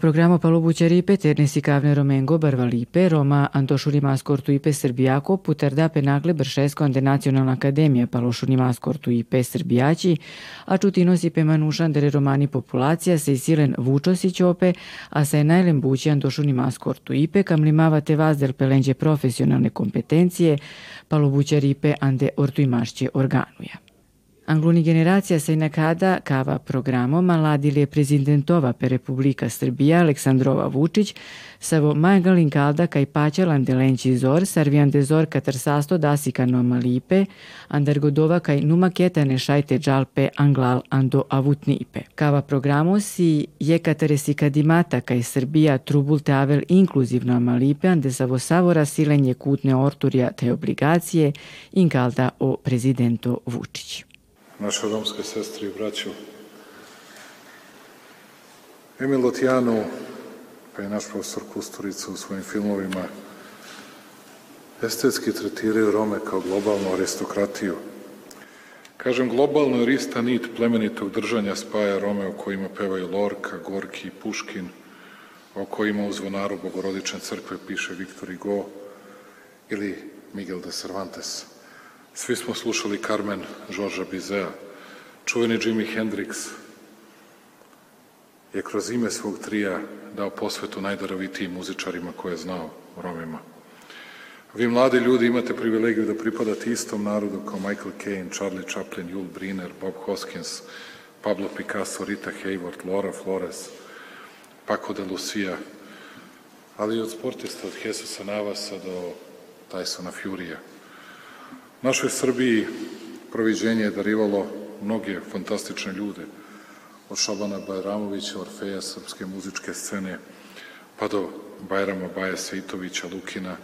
programo Palubućaripe ternesi kavne Romengo Barvalipe, Roma ipe Srbijako, putarda penagle bršesko ande Nacionalna akademija Palošurimaskortu ipe Srbijaći, a čutinos ipe manušandere romani populacija se isilen Vučosić ope, a sa je najlem bući Antošurimaskortu ipe kamlimava te vazdel pelenđe profesionalne kompetencije, Palubućaripe ande ortuimašće organuja. Angluni generacija se nekada kava programo maladili je prezidentova pe Republika Srbija Aleksandrova Vučić savo majga linkalda kaj paćalan delenči zor sarvijan de zor katar sasto dasika no malipe andargodova kaj numa ketane šajte džalpe anglal ando avutnipe. Kava programo si je katare si kadimata kaj Srbija trubulte avel inkluzivno malipe ande savo savora silenje kutne orturja te obligacije inkalda o prezidento Vučić naše romske sestre i braću. Emil Lotjanu, pa i naš profesor Kusturica u svojim filmovima, estetski tretiraju Rome kao globalnu aristokratiju. Kažem globalno jer ista nit plemenitog držanja spaja Rome o kojima pevaju Lorka, Gorki i Puškin, o kojima u zvonaru Bogorodične crkve piše Viktor Hugo ili Miguel de Cervantes. Svi smo slušali Carmen Žorža Bizea. Čuveni Jimi Hendrix je kroz ime svog trija dao posvetu najdarovitijim muzičarima koje je znao, Romima. Vi mladi ljudi imate privilegiju da pripadate istom narodu kao Michael Caine, Charlie Chaplin, Jules Briner, Bob Hoskins, Pablo Picasso, Rita Hayworth, Laura Flores, Paco de Lucia, ali i od sportista, od Jesusa Navasa do Tysona Furija. Našoj Srbiji proviđenje je darivalo mnoge fantastične ljude, od Šabana Bajramovića, Orfeja srpske muzičke scene, pa do Bajrama Baja Sejtovića, Lukina,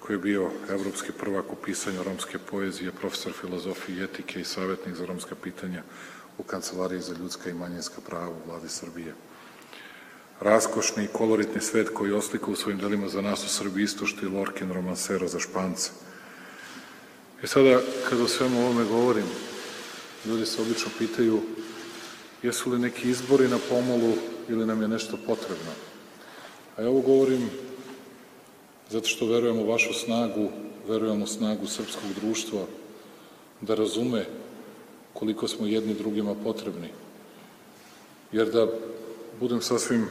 koji je bio evropski prvak u pisanju romske poezije, profesor filozofije i etike i savjetnik za romska pitanja u Kancelariji za ljudska i manjinska prava u vladi Srbije. Raskošni i koloritni svet koji oslika u svojim delima za nas u Srbiji istošti Lorkin romansero za Špance – E sada, kada o svemu ovome govorim, ljudi se obično pitaju jesu li neki izbori na pomolu ili nam je nešto potrebno. A ja ovo govorim zato što verujem u vašu snagu, verujem u snagu srpskog društva, da razume koliko smo jedni drugima potrebni. Jer da budem sasvim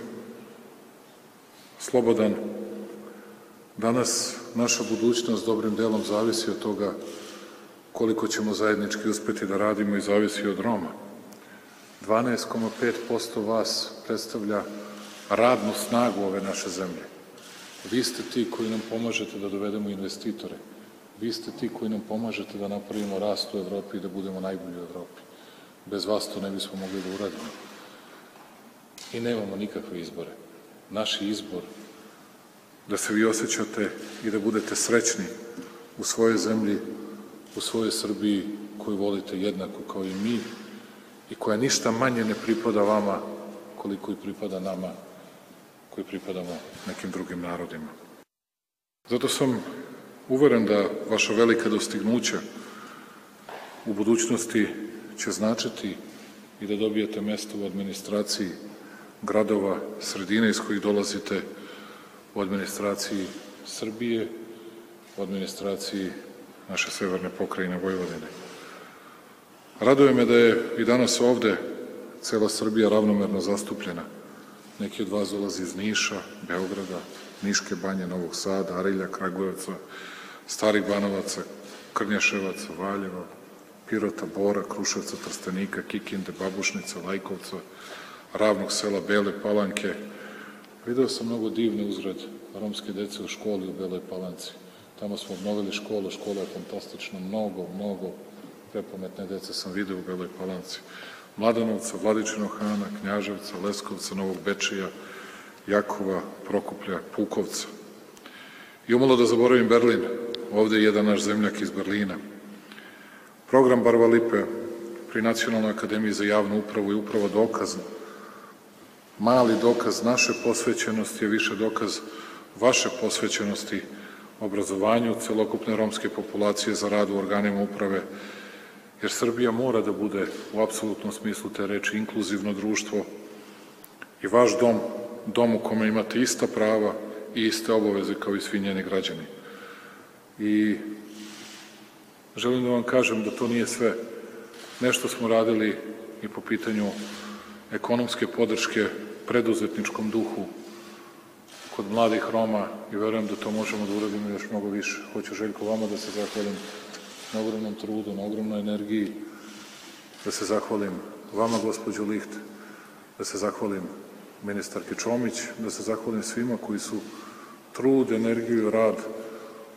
slobodan, danas naša budućnost dobrim delom zavisi od toga koliko ćemo zajednički uspeti da radimo i zavisi od Roma. 12,5% vas predstavlja radnu snagu ove naše zemlje. Vi ste ti koji nam pomažete da dovedemo investitore. Vi ste ti koji nam pomažete da napravimo rast u Evropi i da budemo najbolji u Evropi. Bez vas to ne bismo mogli da uradimo. I nemamo nikakve izbore. Naš izbor da se vi osjećate i da budete srećni u svojoj zemlji u svojoj Srbiji koju volite jednako kao i mi i koja ništa manje ne pripada vama koliko i pripada nama koji pripadamo nekim drugim narodima. Zato sam uveren da vaša velika dostignuća u budućnosti će značiti i da dobijete mesto u administraciji gradova, sredine iz kojih dolazite, u administraciji Srbije, u administraciji naše severne pokrajine Vojvodine. Raduje me da je i danas ovde cela Srbija ravnomerno zastupljena. Neki od vas dolazi iz Niša, Beograda, Niške banje, Novog Sada, Arilja, Kragujevca, Starih Banovaca, Krnjaševaca, Valjeva, Pirota, Bora, Kruševca, Trstenika, Kikinde, Babušnica, Lajkovca, Ravnog sela Bele Palanke. Video sam mnogo divne uzred romske dece u školi u Beloj Palanci. Tamo smo obnovili školu, škola je fantastična, mnogo, mnogo prepametne dece sam video u Beloj Palanci. Mladanovca, Vladičinog Hana, Knjaževca, Leskovca, Novog Bečija, Jakova, Prokuplja, Pukovca. I umalo da zaboravim Berlin, ovde je jedan naš zemljak iz Berlina. Program Barba Lipe pri Nacionalnoj akademiji za javnu upravu je upravo dokaz, mali dokaz naše posvećenosti je više dokaz vaše posvećenosti obrazovanju celokupne romske populacije za rad u organima uprave, jer Srbija mora da bude u apsolutnom smislu te reči inkluzivno društvo i vaš dom dom u kome imate ista prava i iste obaveze kao i svi njeni građani. I želim da vam kažem da to nije sve. Nešto smo radili i po pitanju ekonomske podrške preduzetničkom duhu kod mladih Roma i verujem da to možemo da uradimo još mnogo više. Hoću Željko vama da se zahvalim na ogromnom trudu, na ogromnoj energiji, da se zahvalim vama, gospođo Liht, da se zahvalim ministarki Čomić, da se zahvalim svima koji su trud, energiju i rad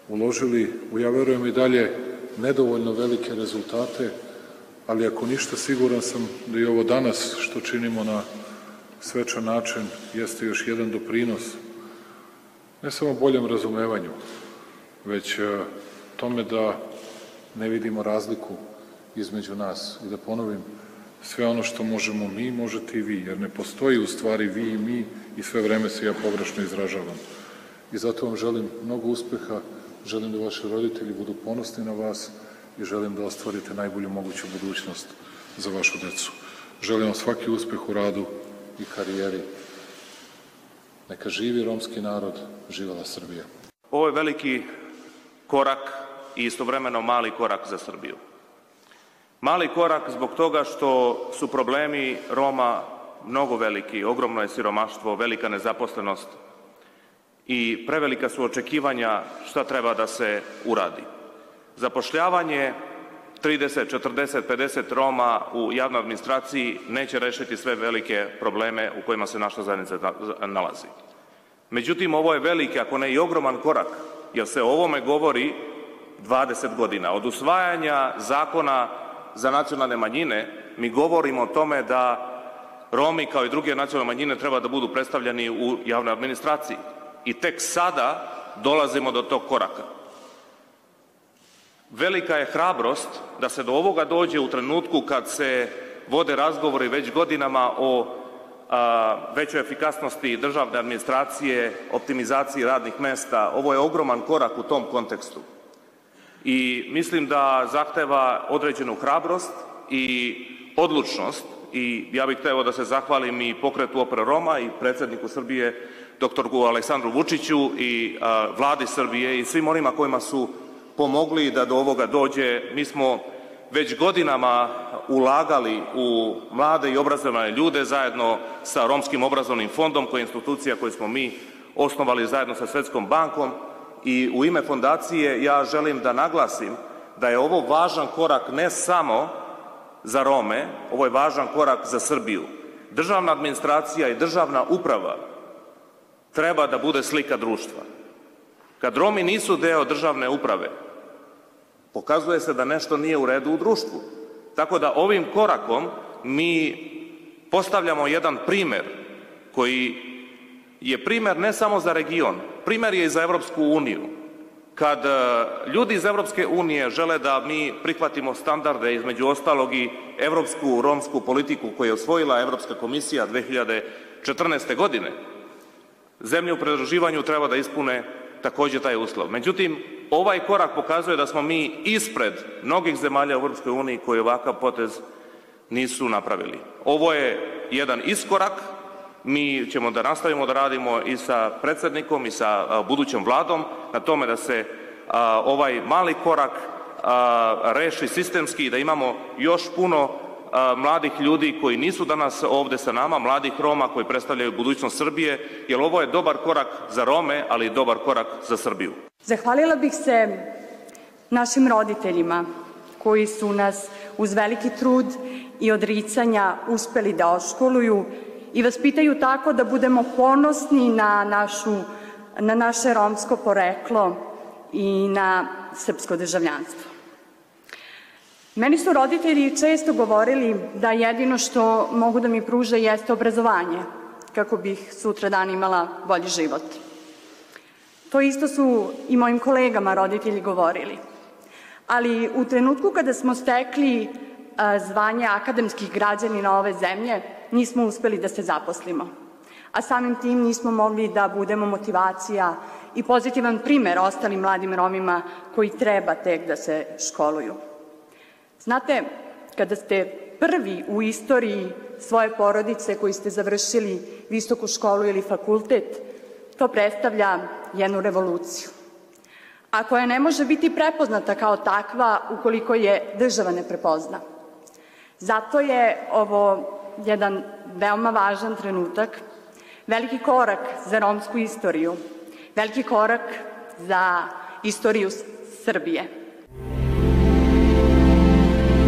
uložili u, ja verujem i dalje, nedovoljno velike rezultate, ali ako ništa siguran sam da i ovo danas što činimo na svečan način jeste još jedan doprinos ne samo boljem razumevanju, već e, tome da ne vidimo razliku između nas i da ponovim sve ono što možemo mi, možete i vi, jer ne postoji u stvari vi i mi i sve vreme se ja pogrešno izražavam. I zato vam želim mnogo uspeha, želim da vaši roditelji budu ponosni na vas i želim da ostvarite najbolju moguću budućnost za vašu decu. Želim vam svaki uspeh u radu i karijeri. Neka živi romski narod, živela Srbija. Ovo je veliki korak i istovremeno mali korak za Srbiju. Mali korak zbog toga što su problemi Roma mnogo veliki, ogromno je siromaštvo, velika nezaposlenost i prevelika su očekivanja šta treba da se uradi. Zapošljavanje 30, 40, 50 Roma u javnoj administraciji neće rešiti sve velike probleme u kojima se naša zajednica nalazi. Međutim, ovo je veliki, ako ne i ogroman korak, jer se o ovome govori 20 godina. Od usvajanja zakona za nacionalne manjine mi govorimo o tome da Romi kao i druge nacionalne manjine treba da budu predstavljeni u javnoj administraciji. I tek sada dolazimo do tog koraka. Velika je hrabrost da se do ovoga dođe u trenutku kad se vode razgovori već godinama o a, većoj efikasnosti državne administracije, optimizaciji radnih mesta. Ovo je ogroman korak u tom kontekstu. I mislim da zahteva određenu hrabrost i odlučnost i ja bih hteo da se zahvalim i pokretu Opera Roma i predsedniku Srbije, doktorku Aleksandru Vučiću i a, vladi Srbije i svim onima kojima su pomogli da do ovoga dođe. Mi smo već godinama ulagali u mlade i obrazovane ljude zajedno sa Romskim obrazovnim fondom, koja je institucija koju smo mi osnovali zajedno sa Svetskom bankom i u ime fondacije ja želim da naglasim da je ovo važan korak ne samo za Rome, ovo je važan korak za Srbiju. Državna administracija i državna uprava treba da bude slika društva. Kad Romi nisu deo državne uprave, pokazuje se da nešto nije u redu u društvu. Tako da ovim korakom mi postavljamo jedan primer koji je primer ne samo za region, primer je i za Evropsku uniju. Kad e, ljudi iz Evropske unije žele da mi prihvatimo standarde, između ostalog i evropsku romsku politiku koju je osvojila Evropska komisija 2014. godine, zemlje u predruživanju treba da ispune takođe taj uslov. Međutim, ovaj korak pokazuje da smo mi ispred mnogih zemalja u Evropskoj uniji koji ovakav potez nisu napravili. Ovo je jedan iskorak, mi ćemo da nastavimo da radimo i sa predsednikom i sa budućom vladom na tome da se ovaj mali korak reši sistemski i da imamo još puno mladih ljudi koji nisu danas ovde sa nama, mladih Roma koji predstavljaju budućnost Srbije, jer ovo je dobar korak za Rome, ali i dobar korak za Srbiju. Zahvalila bih se našim roditeljima koji su nas uz veliki trud i odricanja uspeli da oškoluju i vaspitaju tako da budemo ponosni na, našu, na naše romsko poreklo i na srpsko državljanstvo. Meni su roditelji često govorili da jedino što mogu da mi pruže jeste obrazovanje, kako bih sutra dan imala bolji život. To isto su i mojim kolegama roditelji govorili. Ali u trenutku kada smo stekli zvanje akademskih građanina ove zemlje, nismo uspeli da se zaposlimo. A samim tim nismo mogli da budemo motivacija i pozitivan primer ostalim mladim Romima koji treba tek da se školuju. Znate, kada ste prvi u istoriji svoje porodice koji ste završili visoku školu ili fakultet, to predstavlja jednu revoluciju. A koja ne može biti prepoznata kao takva ukoliko je država ne prepozna. Zato je ovo jedan veoma važan trenutak, veliki korak za romsku istoriju, veliki korak za istoriju Srbije.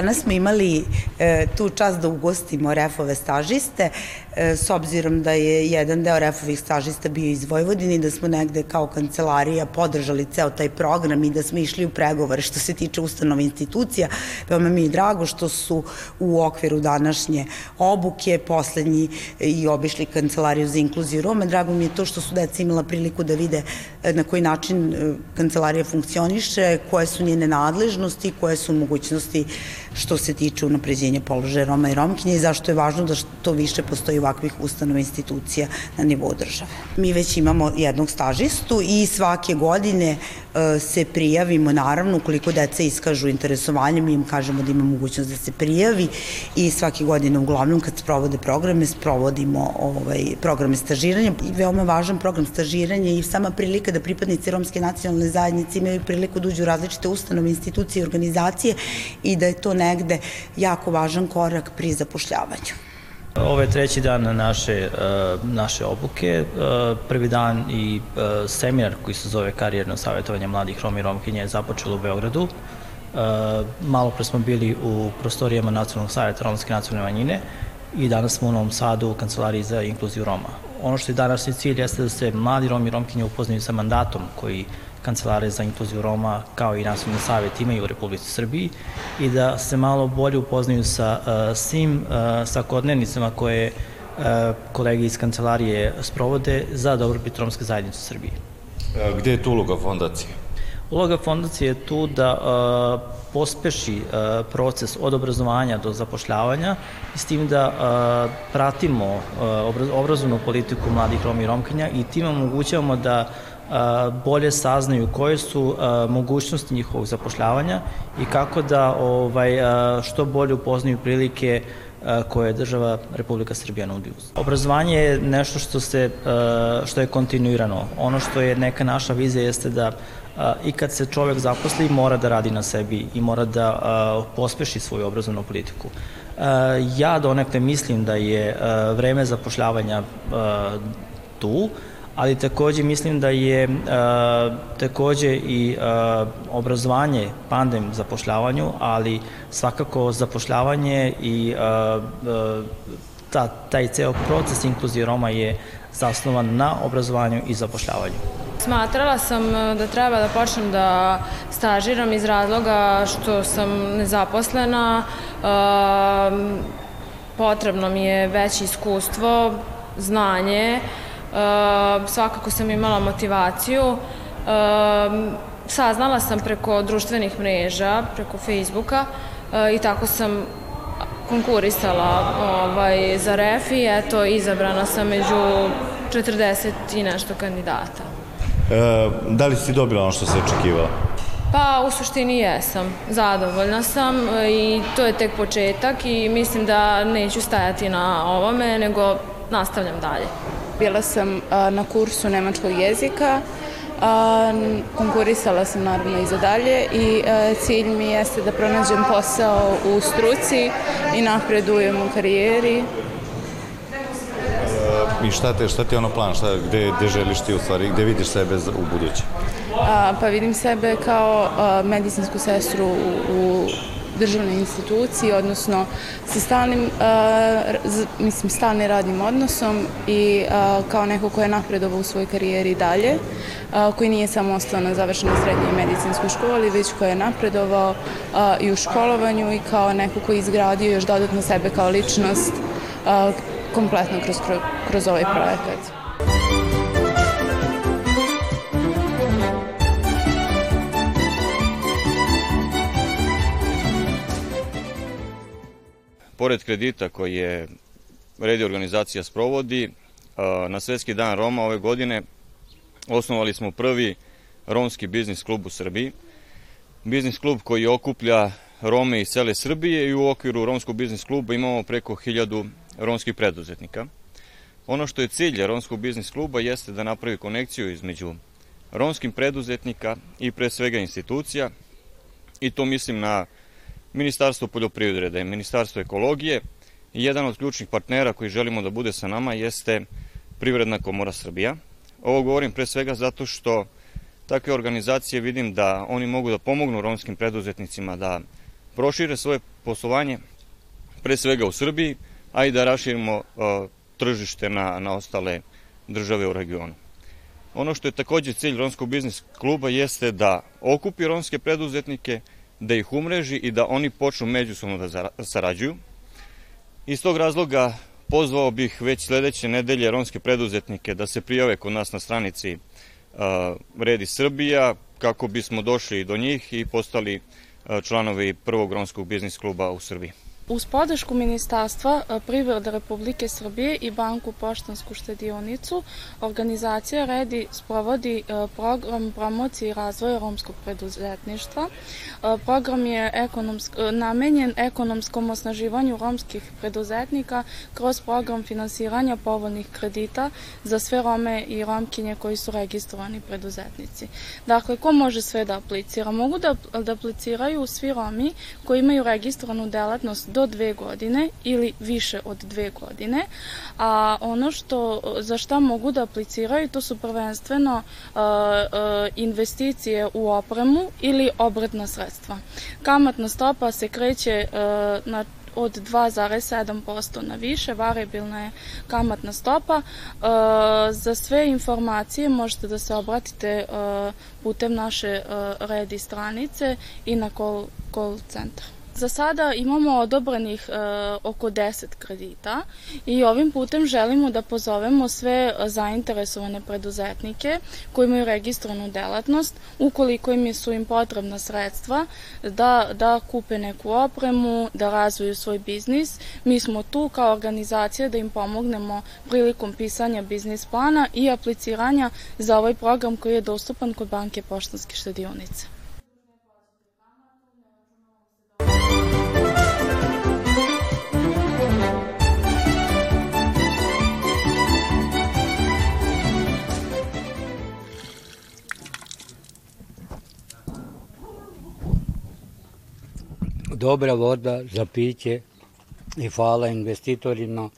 Danas smo imali e, tu čast da ugostimo refove stažiste, e, s obzirom da je jedan deo refovih stažista bio iz Vojvodine i da smo negde kao kancelarija podržali ceo taj program i da smo išli u pregovore što se tiče ustanova institucija. Veoma mi je drago što su u okviru današnje obuke poslednji i obišli kancelariju za inkluziju Roma. Drago mi je to što su deca imala priliku da vide e, na koji način e, kancelarija funkcioniše, koje su njene nadležnosti, koje su mogućnosti što se tiče unapređenja položaja Roma i Romkinje i zašto je važno da što više postoji ovakvih ustanova institucija na nivou države. Mi već imamo jednog stažistu i svake godine e, se prijavimo, naravno, ukoliko deca iskažu interesovanje, mi im kažemo da ima mogućnost da se prijavi i svake godine, uglavnom, kad sprovode programe, sprovodimo ovaj, programe stažiranja. I veoma važan program stažiranja i sama prilika da pripadnici romske nacionalne zajednice imaju priliku da uđu u različite ustanove, institucije i organizacije i da je to negde jako važan korak pri zapošljavanju. Ovo je treći dan naše, e, naše obuke. E, prvi dan i e, seminar koji se zove Karijerno savjetovanje mladih Roma i Romkinje je započelo u Beogradu. Malo pre smo bili u prostorijama Nacionalnog savjeta Romske nacionalne manjine i danas smo u Novom Sadu u Kancelariji za inkluziju Roma. Ono što je današnji cilj jeste da se mladi Romi i Romkinje upoznaju sa mandatom koji kancelare za inkluziju Roma kao i nacionalni savjet imaju u Republici Srbiji i da se malo bolje upoznaju sa uh, svim uh, svakodnevnicama koje uh, kolege iz kancelarije sprovode za dobrobit romske zajednice u Srbiji. Gde je tu uloga fondacije? Uloga fondacije je tu da uh, pospeši uh, proces od obrazovanja do zapošljavanja i s tim da uh, pratimo uh, obrazovnu politiku mladih Roma i Romkinja i tim omogućavamo da uh, bolje saznaju koje su mogućnosti njihovog zapošljavanja i kako da ovaj, što bolje upoznaju prilike koje država Republika Srbija nudi. Obrazovanje je nešto što, se, što je kontinuirano. Ono što je neka naša vizija jeste da i kad se čovek zaposli mora da radi na sebi i mora da pospeši svoju obrazovnu politiku. Ja donekle mislim da je vreme zapošljavanja tu, ali takođe mislim da je uh, takođe i uh, obrazovanje pandem zapošljavanju, ali svakako zapošljavanje i uh, uh, ta, taj ceo proces inkluzije Roma je zasnovan na obrazovanju i zapošljavanju. Smatrala sam da treba da počnem da stažiram iz razloga što sam nezaposlena, potrebno mi je veće iskustvo, znanje, svakako sam imala motivaciju. Ehm, saznala sam preko društvenih mreža, preko Facebooka eh, i tako sam konkurisala ovaj, za ref i eto, izabrana sam među 40 i nešto kandidata. E, da li si dobila ono što se očekivala? Pa u suštini jesam, zadovoljna sam eh, i to je tek početak i mislim da neću stajati na ovome, nego nastavljam dalje. Bila sam na kursu nemačkog jezika, konkurisala sam naravno i za dalje i cilj mi jeste da pronađem posao u struci i napredujem u karijeri. I šta te, šta ti je ono plan, šta, gde, gde želiš ti u stvari, gde vidiš sebe u buduće? A, pa vidim sebe kao a, medicinsku sestru u, u državnoj instituciji, odnosno sa stalnim, mislim, stalnim radnim odnosom i kao neko ko je napredovao u svojoj karijeri dalje, koji nije samo ostao na završenoj srednjoj medicinskoj školi, već koji je napredovao i u školovanju i kao neko koji je izgradio još dodatno sebe kao ličnost kompletno kroz, kroz ovaj projekat. Pored kredita koji je redi organizacija sprovodi, na Svetski dan Roma ove godine osnovali smo prvi romski biznis klub u Srbiji. Biznis klub koji okuplja Rome iz cele Srbije i u okviru romskog biznis kluba imamo preko hiljadu romskih preduzetnika. Ono što je cilj romskog biznis kluba jeste da napravi konekciju između romskim preduzetnika i pre svega institucija i to mislim na Ministarstvo poljoprivrede, Ministarstvo ekologije i jedan od ključnih partnera koji želimo da bude sa nama jeste Privredna komora Srbija. Ovo govorim pre svega zato što takve organizacije vidim da oni mogu da pomognu romskim preduzetnicima da prošire svoje poslovanje pre svega u Srbiji, a i da raširimo uh, tržište na, na ostale države u regionu. Ono što je takođe cilj Romskog biznis kluba jeste da okupi romske preduzetnike, da ih umreži i da oni počnu međusobno da sarađuju. Iz tog razloga pozvao bih već sledeće nedelje romske preduzetnike da se prijave kod nas na stranici Redi Srbija kako bismo došli do njih i postali članovi prvog romskog biznis kluba u Srbiji. Uz podršku Ministarstva e, privrede Republike Srbije i Banku Poštansku štedionicu, organizacija REDI sprovodi e, program promocije i razvoja romskog preduzetništva. E, program je ekonomsk, namenjen ekonomskom osnaživanju romskih preduzetnika kroz program finansiranja povoljnih kredita za sve Rome i Romkinje koji su registrovani preduzetnici. Dakle, ko može sve da aplicira? Mogu da, da apliciraju svi Romi koji imaju registrovanu delatnost do do dve godine ili više od dve godine, a ono što, za šta mogu da apliciraju to su prvenstveno uh, uh, investicije u opremu ili obretna sredstva. Kamatna stopa se kreće uh, na od 2,7% na više, variabilna je kamatna stopa. za sve informacije možete da se obratite putem naše redi stranice i na call, call centar. Za sada imamo odobrenih e, oko 10 kredita i ovim putem želimo da pozovemo sve zainteresovane preduzetnike koji imaju registrovanu delatnost, ukoliko im su im potrebna sredstva da, da kupe neku opremu, da razviju svoj biznis. Mi smo tu kao organizacija da im pomognemo prilikom pisanja biznis plana i apliciranja za ovaj program koji je dostupan kod banke Poštanske štedionice. Dobra voda za piće i hvala investitorima,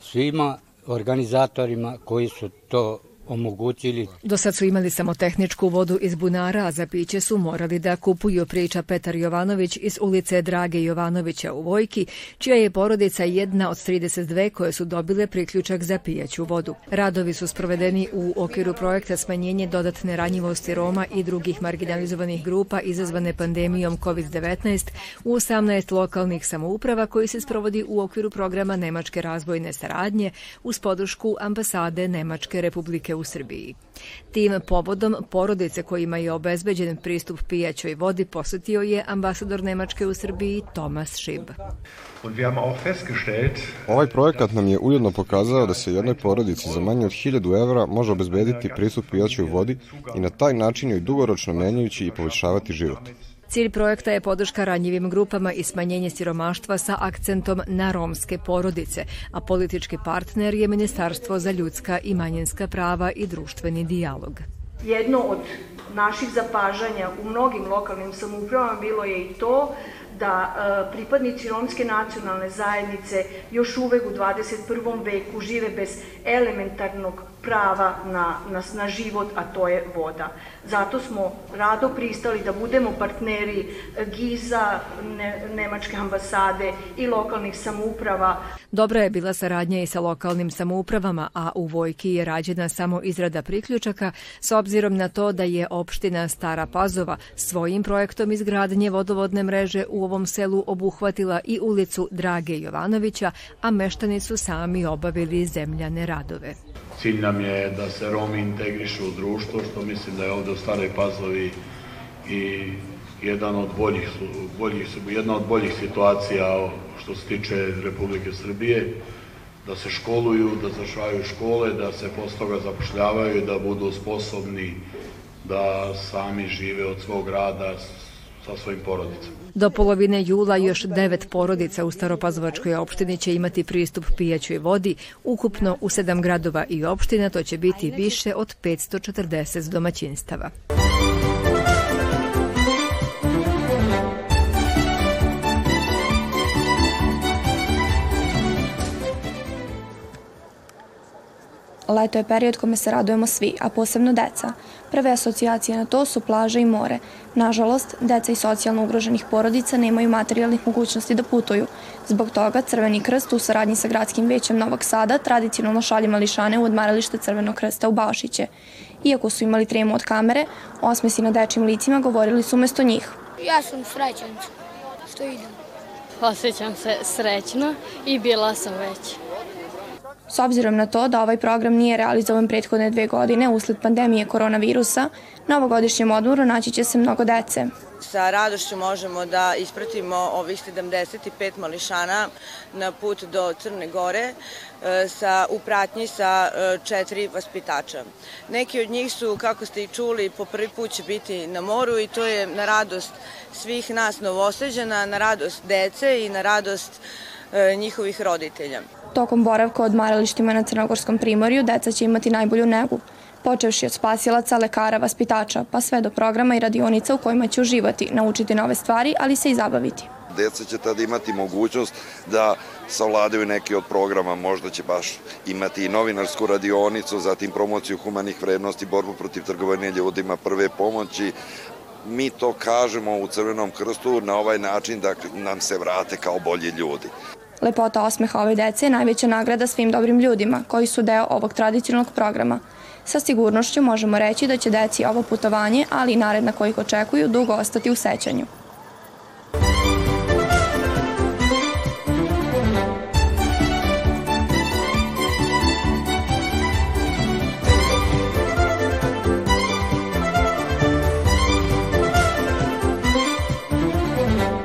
svima organizatorima koji su to omogućili. Do sad su imali samo tehničku vodu iz bunara, a za piće su morali da kupuju, priča Petar Jovanović iz ulice Drage Jovanovića u Vojki, čija je porodica jedna od 32 koje su dobile priključak za pijaću vodu. Radovi su sprovedeni u okviru projekta smanjenje dodatne ranjivosti Roma i drugih marginalizovanih grupa izazvane pandemijom COVID-19 u 18 lokalnih samouprava koji se sprovodi u okviru programa Nemačke razvojne saradnje uz podršku ambasade Nemačke republike u Srbiji. Tim povodom porodice kojima je obezbeđen pristup pijaćoj vodi posetio je ambasador Nemačke u Srbiji Tomas Šib. Ovaj projekat nam je ujedno pokazao da se jednoj porodici za manje od 1000 evra može obezbediti pristup pijaćoj vodi i na taj način joj dugoročno menjajući i poboljšavati život. Cilj projekta je podrška ranjivim grupama i smanjenje siromaštva sa akcentom na romske porodice, a politički partner je Ministarstvo za ljudska i manjinska prava i društveni dijalog. Jedno od naših zapažanja u mnogim lokalnim samoupravama bilo je i to da e, pripadnici romske nacionalne zajednice još uvek u 21. veku žive bez elementarnog prava na, na, na život, a to je voda. Zato smo rado pristali da budemo partneri GIZA, ne, Nemačke ambasade i lokalnih samouprava. Dobra je bila saradnja i sa lokalnim samoupravama, a u Vojki je rađena samo izrada priključaka s obzirom na to da je opština Stara Pazova svojim projektom izgradnje vodovodne mreže u ovom selu obuhvatila i ulicu Drage Jovanovića, a meštani su sami obavili zemljane radove. Cilj nam je da se Romi integrišu u društvo, što mislim da je ovde u Staroj Pazovi i jedan od boljih, boljih, jedna od boljih situacija što se tiče Republike Srbije, da se školuju, da zašvaju škole, da se posle toga zapošljavaju, da budu sposobni da sami žive od svog rada sa svojim porodicama. Do polovine jula još devet porodica u Staropazovačkoj opštini će imati pristup pijaćoj vodi. Ukupno u sedam gradova i opština to će biti više od 540 domaćinstava. Leto je period kome se radujemo svi, a posebno deca. Prve asocijacije na to su plaže i more. Nažalost, deca i socijalno ugroženih porodica nemaju materijalnih mogućnosti da putuju. Zbog toga Crveni krst u saradnji sa gradskim većem Novog Sada tradicionalno šalje mališane u odmaralište Crvenog krsta u Bašiće. Iako su imali tremu od kamere, osmesi na dečim licima govorili su umesto njih. Ja sam srećan što idem. Osjećam se srećno i bila sam već. S obzirom na to da ovaj program nije realizovan prethodne dve godine usled pandemije koronavirusa, na ovogodišnjem odmoru naći će se mnogo dece. Sa radošću možemo da ispratimo ovih 75 mališana na put do Crne Gore e, sa, u pratnji sa e, četiri vaspitača. Neki od njih su, kako ste i čuli, po prvi put će biti na moru i to je na radost svih nas novoseđana, na radost dece i na radost e, njihovih roditelja. Tokom boravka od maralištima na Crnogorskom primorju deca će imati najbolju negu, počevši od spasilaca, lekara, vaspitača, pa sve do programa i radionica u kojima će uživati, naučiti nove stvari, ali se i zabaviti. Deca će tada imati mogućnost da savladaju neki od programa, možda će baš imati i novinarsku radionicu, zatim promociju humanih vrednosti, borbu protiv trgovanja ljudima, prve pomoći, mi to kažemo u Crvenom krstu na ovaj način da nam se vrate kao bolji ljudi. Lepota osmeha ove dece je najveća nagrada svim dobrim ljudima koji su deo ovog tradicionalnog programa. Sa sigurnošću možemo reći da će deci ovo putovanje, ali i naredna kojih očekuju, dugo ostati u sećanju.